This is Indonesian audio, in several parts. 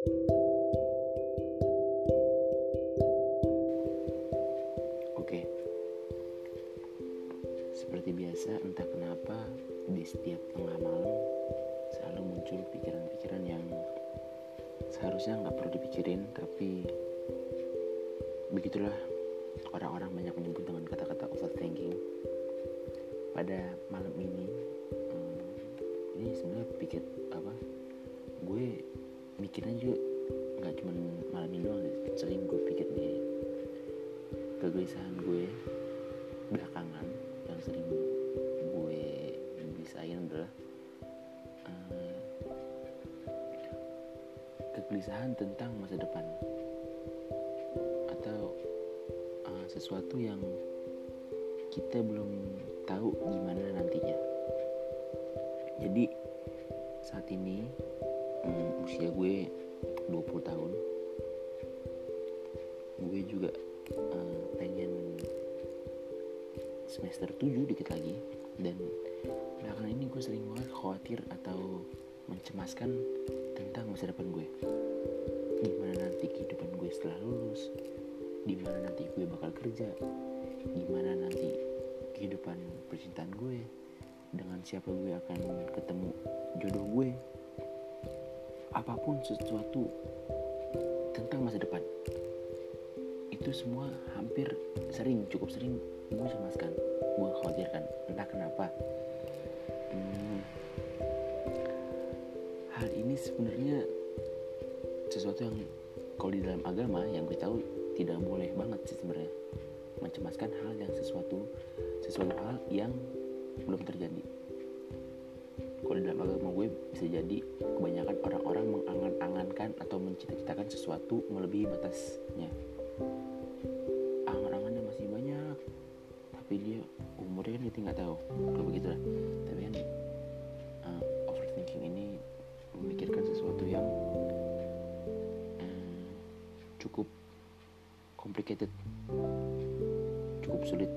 Oke, seperti biasa, entah kenapa di setiap tengah malam selalu muncul pikiran-pikiran yang seharusnya nggak perlu dipikirin, tapi begitulah orang-orang banyak menyebut dengan kata-kata overthinking. Pada malam ini, hmm, ini sebenarnya pikir apa? Gue mikirnya juga nggak cuma malam ini doang, sering gue pikir di kegelisahan gue belakangan yang sering gue bisain adalah uh, kegelisahan tentang masa depan. Atau uh, sesuatu yang kita belum tahu gimana nantinya. Jadi saat ini usia gue 20 tahun. Gue juga uh, pengen semester 7 dikit lagi. Dan belakangan ini gue sering banget khawatir atau mencemaskan tentang masa depan gue. Gimana nanti kehidupan gue setelah lulus gimana nanti gue bakal kerja gimana nanti kehidupan percintaan gue dengan siapa gue akan ketemu jodoh gue apa pun sesuatu tentang masa depan itu semua hampir sering cukup sering gue cemaskan gue khawatirkan entah kenapa. Hmm, hal ini sebenarnya sesuatu yang kalau di dalam agama yang gue tahu tidak boleh banget sih sebenarnya mencemaskan hal yang sesuatu sesuatu hal yang belum terjadi bisa jadi kebanyakan orang-orang mengangan-angankan atau mencita-citakan sesuatu melebihi batasnya. Tapi dia umurnya kan kita nggak tahu. Kalau begitu lah tapi kan uh, overthinking ini memikirkan sesuatu yang um, cukup complicated cukup sulit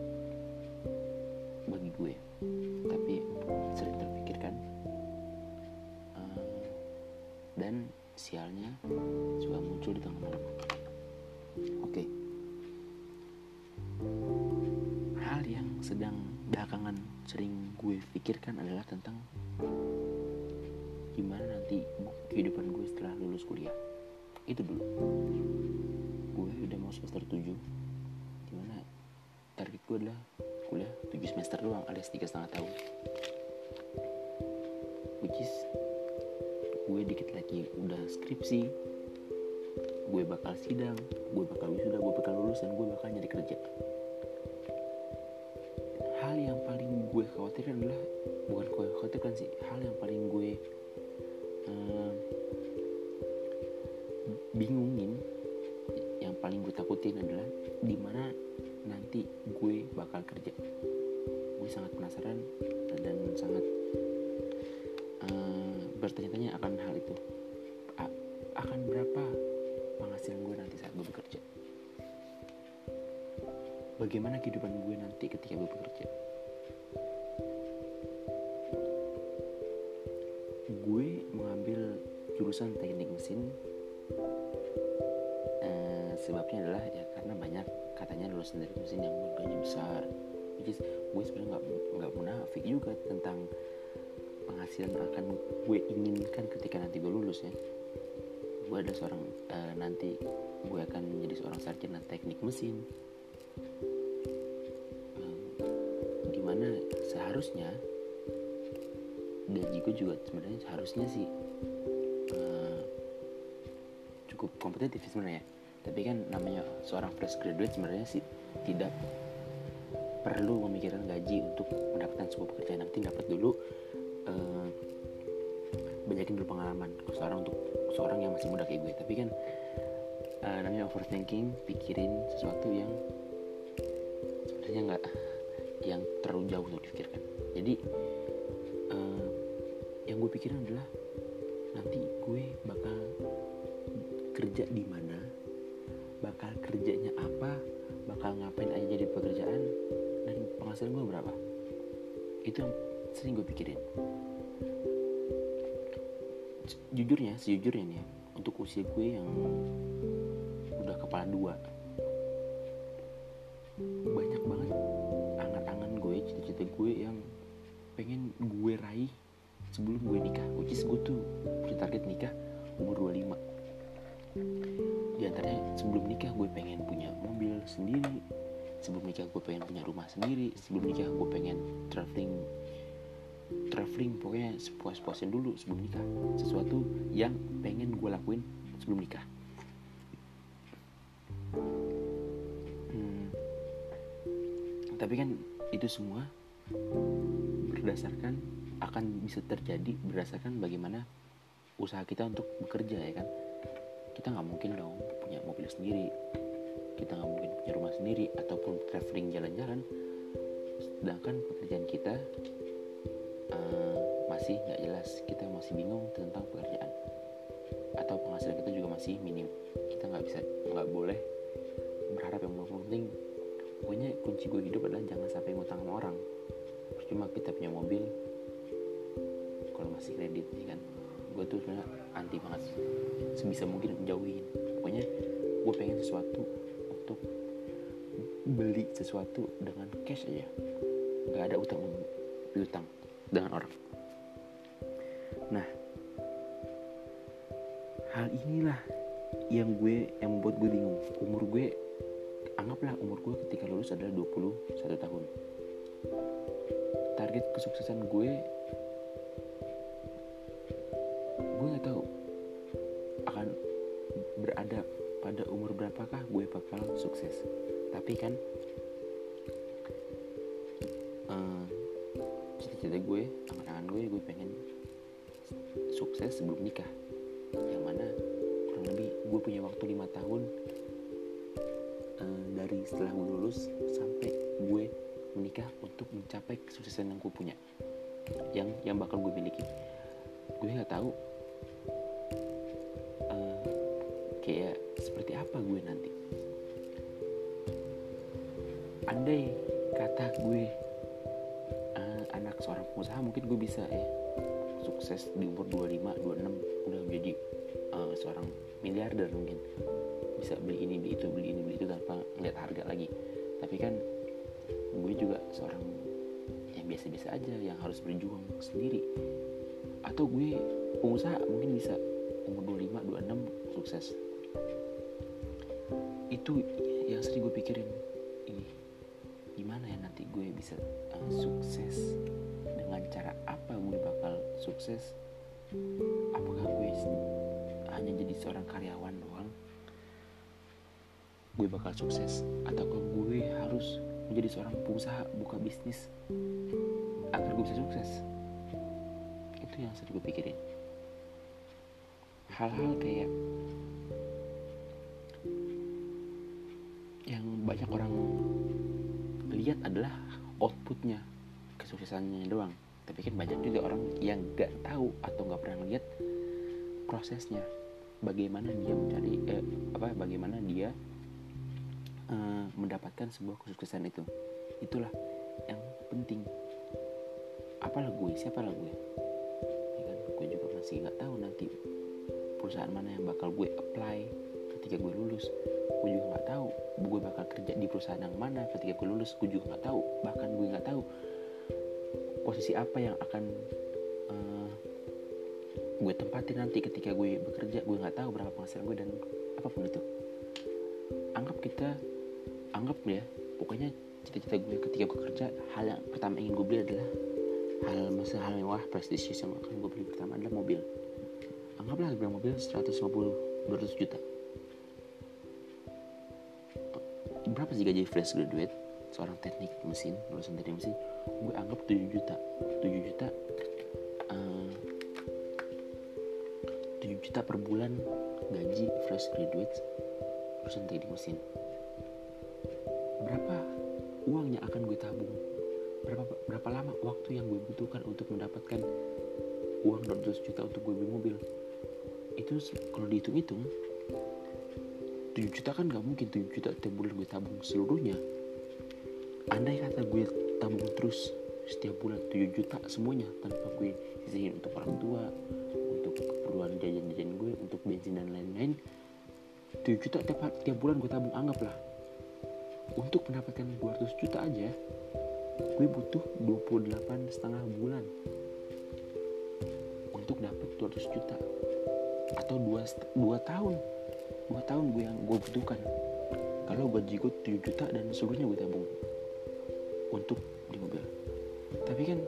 bagi gue. Tapi sialnya juga muncul di tengah malam. Oke. Okay. sedang belakangan sering gue pikirkan adalah tentang gimana nanti kehidupan gue setelah lulus kuliah. Itu dulu. Gue udah mau semester 7 di mana target gue adalah kuliah 7 semester doang alias tiga setengah tahun. Which is gue dikit lagi udah skripsi gue bakal sidang gue bakal wisuda gue bakal lulus dan gue bakal nyari kerja. Hal yang paling gue khawatirkan adalah bukan gue khawatirkan sih hal yang paling gue uh, bingungin yang paling gue takutin adalah di mana nanti gue bakal kerja. Gue sangat penasaran dan sangat bertanya-tanya akan hal itu. A akan berapa penghasilan gue nanti saat gue bekerja? Bagaimana kehidupan gue nanti ketika gue bekerja? Gue mengambil jurusan teknik mesin. Eh, sebabnya adalah ya karena banyak katanya lulusan dari mesin yang gaji besar. Which is gue sebenarnya nggak nggak munafik juga tentang penghasilan akan gue inginkan ketika nanti gue lulus ya. Gue ada seorang uh, nanti gue akan menjadi seorang sarjana teknik mesin. Seharusnya gaji gue juga sebenarnya seharusnya sih uh, cukup kompetitif sebenarnya. Tapi kan namanya seorang fresh graduate sebenarnya sih tidak perlu memikirkan gaji untuk mendapatkan sebuah pekerjaan. Nanti dapat dulu uh, banyakin dulu pengalaman seorang untuk seorang yang masih muda kayak gue. Tapi kan uh, namanya overthinking pikirin sesuatu yang sebenarnya nggak yang terlalu jauh untuk dipikirkan jadi uh, yang gue pikirin adalah nanti gue bakal kerja di mana bakal kerjanya apa bakal ngapain aja jadi pekerjaan dan penghasilan gue berapa. Itu yang sering gue pikirin. Jujurnya sejujurnya nih ya untuk usia gue yang udah kepala dua banyak banget angan-angan gue cita-cita gue yang pengen gue raih sebelum gue nikah which is gue tuh punya target nikah umur 25 di antaranya sebelum nikah gue pengen punya mobil sendiri sebelum nikah gue pengen punya rumah sendiri sebelum nikah gue pengen traveling traveling pokoknya sepuas-puasin dulu sebelum nikah. Sesuatu yang pengen gue lakuin sebelum nikah. Hmm, tapi kan itu semua berdasarkan akan bisa terjadi berdasarkan bagaimana usaha kita untuk bekerja ya kan? Kita nggak mungkin dong punya mobil sendiri. Kita nggak mungkin punya rumah sendiri ataupun traveling jalan-jalan. Sedangkan pekerjaan kita uh, masih nggak jelas. Kita masih bingung tentang pekerjaan. Atau penghasilan kita juga masih minim. Kita nggak bisa nggak boleh berharap yang penting. Pokoknya kunci gue hidup adalah jangan sampai ngutang sama orang. Percuma kita punya mobil kalau masih kredit ya kan? Gue tuh sebenarnya anti banget. Sebisa mungkin menjauhin pokoknya gue pengen sesuatu untuk beli sesuatu dengan cash aja. Nggak ada utang utang dengan orang. Nah hal inilah yang gue yang membuat gue bingung. Umur gue anggaplah umur gue ketika lulus adalah 21 tahun. Target kesuksesan gue gue nggak tahu akan berada pada umur berapakah gue bakal sukses. Tapi kan gue gue pengen sukses sebelum nikah. Yang mana kurang lebih gue punya waktu lima tahun uh, dari setelah gue lulus sampai gue menikah untuk mencapai kesuksesan yang gue punya yang yang bakal gue miliki. Gue nggak tahu uh, kayak seperti apa gue nanti. Andai kata gue seorang pengusaha mungkin gue bisa ya sukses di umur 25 26 udah menjadi uh, seorang miliarder mungkin. Bisa beli ini beli itu beli ini beli itu tanpa ngeliat harga lagi. Tapi kan gue juga seorang yang biasa-biasa aja yang harus berjuang sendiri. Atau gue pengusaha mungkin bisa umur 25 26 sukses. Itu yang sering gue pikirin. Ini gimana ya nanti gue bisa uh, sukses dengan cara apa gue bakal sukses apakah gue hanya jadi seorang karyawan doang gue bakal sukses ataukah gue harus menjadi seorang pengusaha buka bisnis agar gue bisa sukses? Itu yang sering gue pikirin. Hal-hal kayak yang banyak orang lihat adalah outputnya kesuksesannya doang tapi kan banyak juga orang yang gak tahu atau gak pernah lihat prosesnya. Bagaimana dia mencari eh, apa bagaimana dia uh, mendapatkan sebuah kesuksesan itu. Itulah yang penting. Apalah gue siapa lah gue? Ya kan? Gue juga masih nggak tahu nanti perusahaan mana yang bakal gue apply ketika gue lulus. Gue juga nggak tahu gue bakal kerja di perusahaan yang mana ketika gue lulus. Gue juga nggak tahu. Bahkan gue nggak tahu posisi apa yang akan uh, gue tempatin nanti ketika gue bekerja. Gue nggak tahu berapa penghasilan gue dan apa pun itu. Anggap kita anggap ya pokoknya cita-cita gue ketika bekerja hal yang pertama ingin gue beli adalah hal masa hal mewah prestisius yang akan gue beli pertama adalah mobil. Anggaplah harga mobil 150 200 juta. Berapa sih gaji fresh graduate? Seorang teknik mesin lulusan teknik mesin gue anggap 7 juta. 7 juta uh, 7 juta per bulan gaji fresh graduate lulusan teknik mesin. Berapa uang yang akan gue tabung? Berapa berapa lama waktu yang gue butuhkan untuk mendapatkan uang 200 juta untuk gue beli mobil? Itu kalau dihitung-hitung 7 juta kan gak mungkin 7 juta tiap bulan gue tabung seluruhnya. Andai kata gue tabung terus. Setiap bulan 7 juta semuanya tanpa gue sisihin untuk orang tua untuk keperluan jajan-jajan gue untuk bensin dan lain-lain. 7 juta tiap, tiap bulan gue tabung anggap lah untuk mendapatkan 200 juta aja gue butuh 28 setengah bulan untuk dapat 200 juta. Atau 2, 2 tahun. 2 tahun gue yang gue butuhkan. Kalau gaji gue 7 juta dan seluruhnya gue tabung. Untuk tapi kan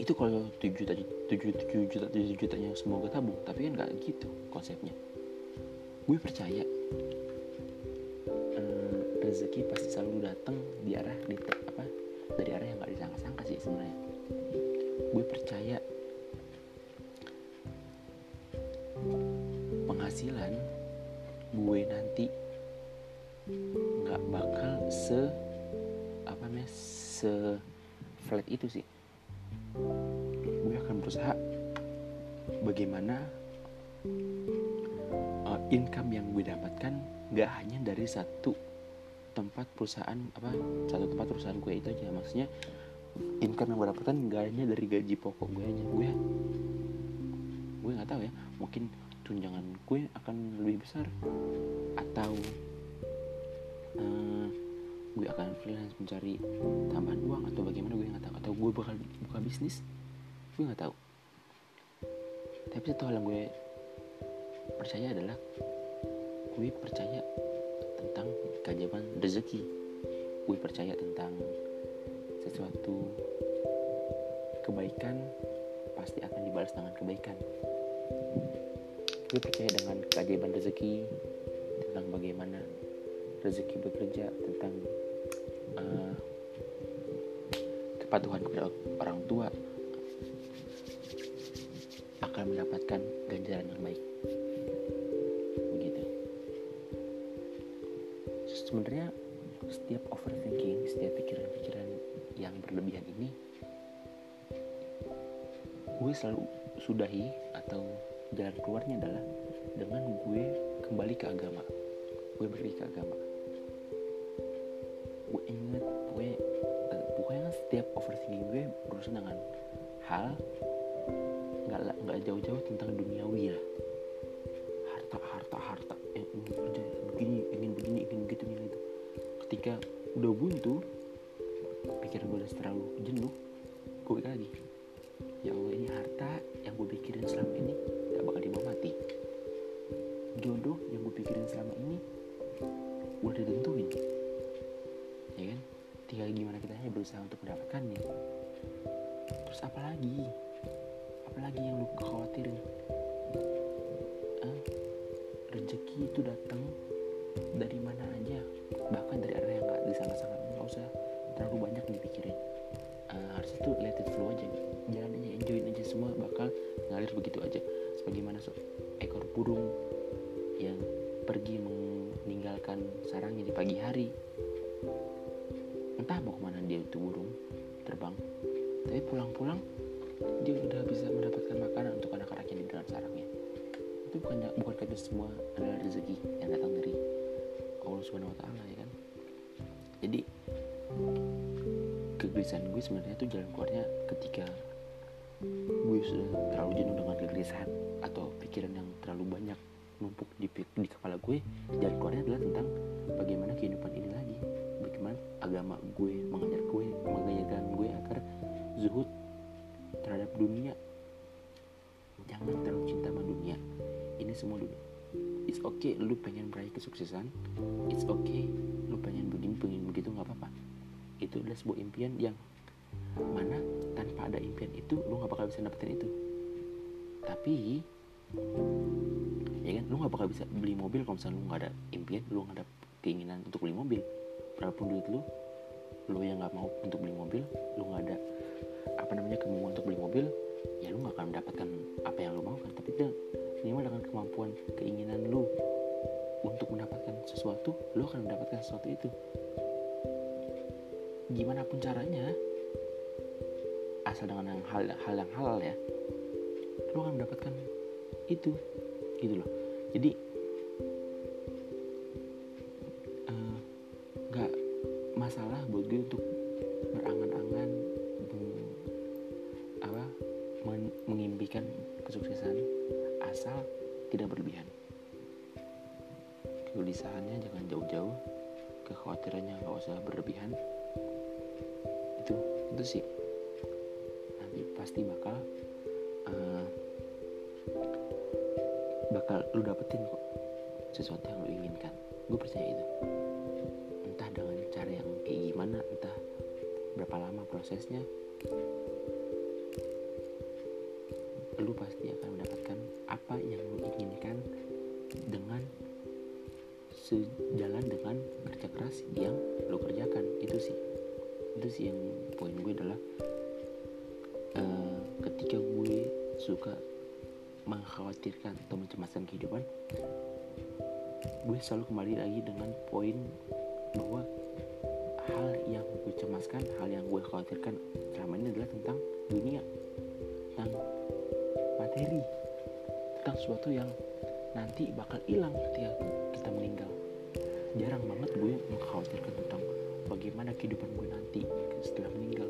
itu kalau 7 juta 7, 7 juta 7 jutanya semua gue tabung tapi kan gak gitu konsepnya. Gue percaya eh, rezeki pasti selalu datang di arah di apa dari arah yang gak disangka-sangka sih sebenarnya. Gue percaya penghasilan gue nanti nggak bakal se apa namanya se flat itu sih. Gue akan berusaha bagaimana uh, income yang gue dapatkan nggak hanya dari satu tempat perusahaan apa satu tempat perusahaan gue itu aja. Maksudnya income yang gue dapatkan nggak hanya dari gaji pokok gue aja. Gue gue nggak tahu ya. Mungkin tunjangan gue akan lebih besar atau uh, gue akan freelance mencari tambahan uang atau bagaimana gue nggak tahu. Atau gue bakal buka bisnis gue nggak tahu. Tapi satu hal yang gue percaya adalah gue percaya tentang keajaiban rezeki. Gue percaya tentang sesuatu kebaikan pasti akan dibalas dengan kebaikan. Gue percaya dengan keajaiban rezeki tentang bagaimana rezeki bekerja tentang uh, kepatuhan kepada orang tua akan mendapatkan ganjaran yang baik. Begitu. Sebenarnya setiap overthinking setiap pikiran-pikiran yang berlebihan ini gue selalu sudahi atau jalan keluarnya adalah dengan gue kembali ke agama. Gue balik ke agama gue inget gue uh, pokoknya setiap overthinking gue berurusan dengan hal nggak nggak jauh-jauh tentang duniawi lah. Harta harta harta yang ingin kerja begini ingin begini ingin begitu ingin itu ketika udah buntu pikiran gue udah terlalu jenuh gue lagi. Ya Allah ini harta yang gue pikirin selama ini gak bakal dibawa mati jodoh yang gue pikirin selama ini udah ditentuin kan tinggal gimana kita hanya berusaha untuk mendapatkannya. Terus apa lagi? Yang lu khawatirin? Rezeki itu datang dari mana aja. Bahkan dari arah yang gak disangka-sangka. Nggak usah terlalu banyak dipikirin. Uh, harusnya tuh let it flow aja jalan aja enjoyin aja. Semua bakal ngalir begitu aja. Sebagaimana ekor burung yang pergi meninggalkan sarangnya di pagi hari entah mau ke mana dia itu burung terbang. Tapi pulang-pulang dia udah bisa mendapatkan makanan untuk anak-anaknya di dalam sarangnya. Itu bukan bukan kata semua adalah rezeki yang datang dari Allah Subhanahu Wa ya kan? Jadi kegelisahan gue sebenarnya tuh jalan keluarnya ketika gue sudah terlalu jenuh dengan kegelisahan atau pikiran yang terlalu banyak numpuk di, di kepala gue jalan keluarnya adalah tentang bagaimana kehidupan ini lagi agama gue mengajar gue mengajarkan gue agar zuhud terhadap dunia. Jangan terlalu cinta sama dunia. Ini semua dunia it's okay lu pengen meraih kesuksesan. It's okay lu pengen begini pengen begitu nggak apa-apa. Itu adalah sebuah impian yang mana tanpa ada impian itu lu nggak bakal bisa dapetin itu. Tapi ya kan lu nggak bakal bisa beli mobil kalau misalnya lu nggak ada impian lu nggak ada keinginan untuk beli mobil berapapun duit lu lu yang nggak mau untuk beli mobil lu nggak ada apa namanya kemauan untuk beli mobil ya lu nggak akan mendapatkan apa yang lu mau kan. Tapi itu minimal dengan kemampuan keinginan lu untuk mendapatkan sesuatu lu akan mendapatkan sesuatu itu. Gimana pun caranya asal dengan yang hal hal yang halal ya lu akan mendapatkan itu gitu loh. Jadi kekhawatirannya nggak usah berlebihan. Itu itu sih. Nanti pasti bakal uh, bakal lu dapetin kok sesuatu yang lu inginkan. Gue percaya itu. Entah dengan cara yang kayak gimana entah berapa lama prosesnya sih yang poin gue adalah uh, ketika gue suka mengkhawatirkan atau mencemaskan kehidupan gue selalu kembali lagi dengan poin bahwa hal yang gue cemaskan hal yang gue khawatirkan selama ini adalah tentang dunia tentang materi tentang sesuatu yang nanti bakal hilang ketika kita meninggal. Jarang banget gue mengkhawatirkan tentang bagaimana kehidupan gue nanti setelah meninggal.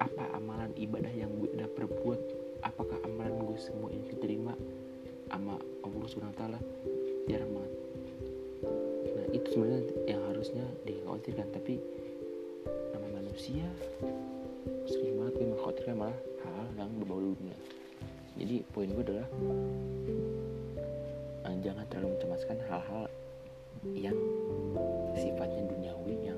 Apa amalan ibadah yang gue udah perbuat? Apakah amalan gue semua ini diterima? Sama Allah Subhanahu Taala? Jarang nah itu sebenarnya yang harusnya dikhawatirkan tapi nama manusia sering banget gue mengkhawatirkan malah hal-hal yang berbau dunia. Jadi poin gue adalah uh, jangan terlalu mencemaskan hal-hal yang sifatnya duniawi yang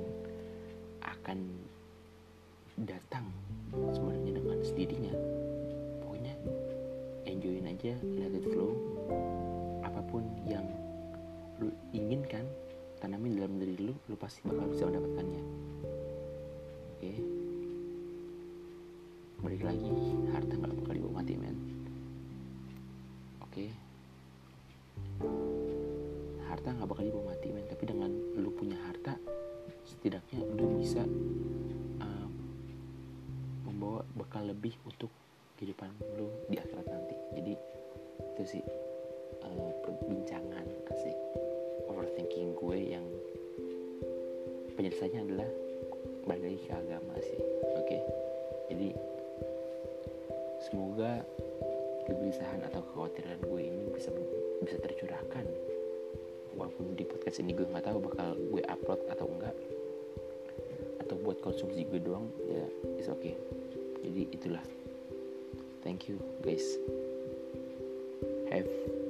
pasti bakal bisa mendapatkannya. Oke. Okay? balik lagi harta nggak bakal dibawa mati men. Oke. Okay? harta nggak bakal dibawa mati men. Tapi dengan lu punya harta setidaknya lu bisa uh, membawa bekal lebih untuk kehidupan lu di akhirat nanti. Jadi itu sih uh, perbincangan asik. Overthinking gue yang penyelesaiannya adalah balik lagi ke agama sih oke okay? jadi semoga kegelisahan atau kekhawatiran gue ini bisa bisa tercurahkan walaupun di podcast ini gue nggak tahu bakal gue upload atau enggak atau buat konsumsi gue doang ya is oke okay. jadi itulah Thank you, guys. Have.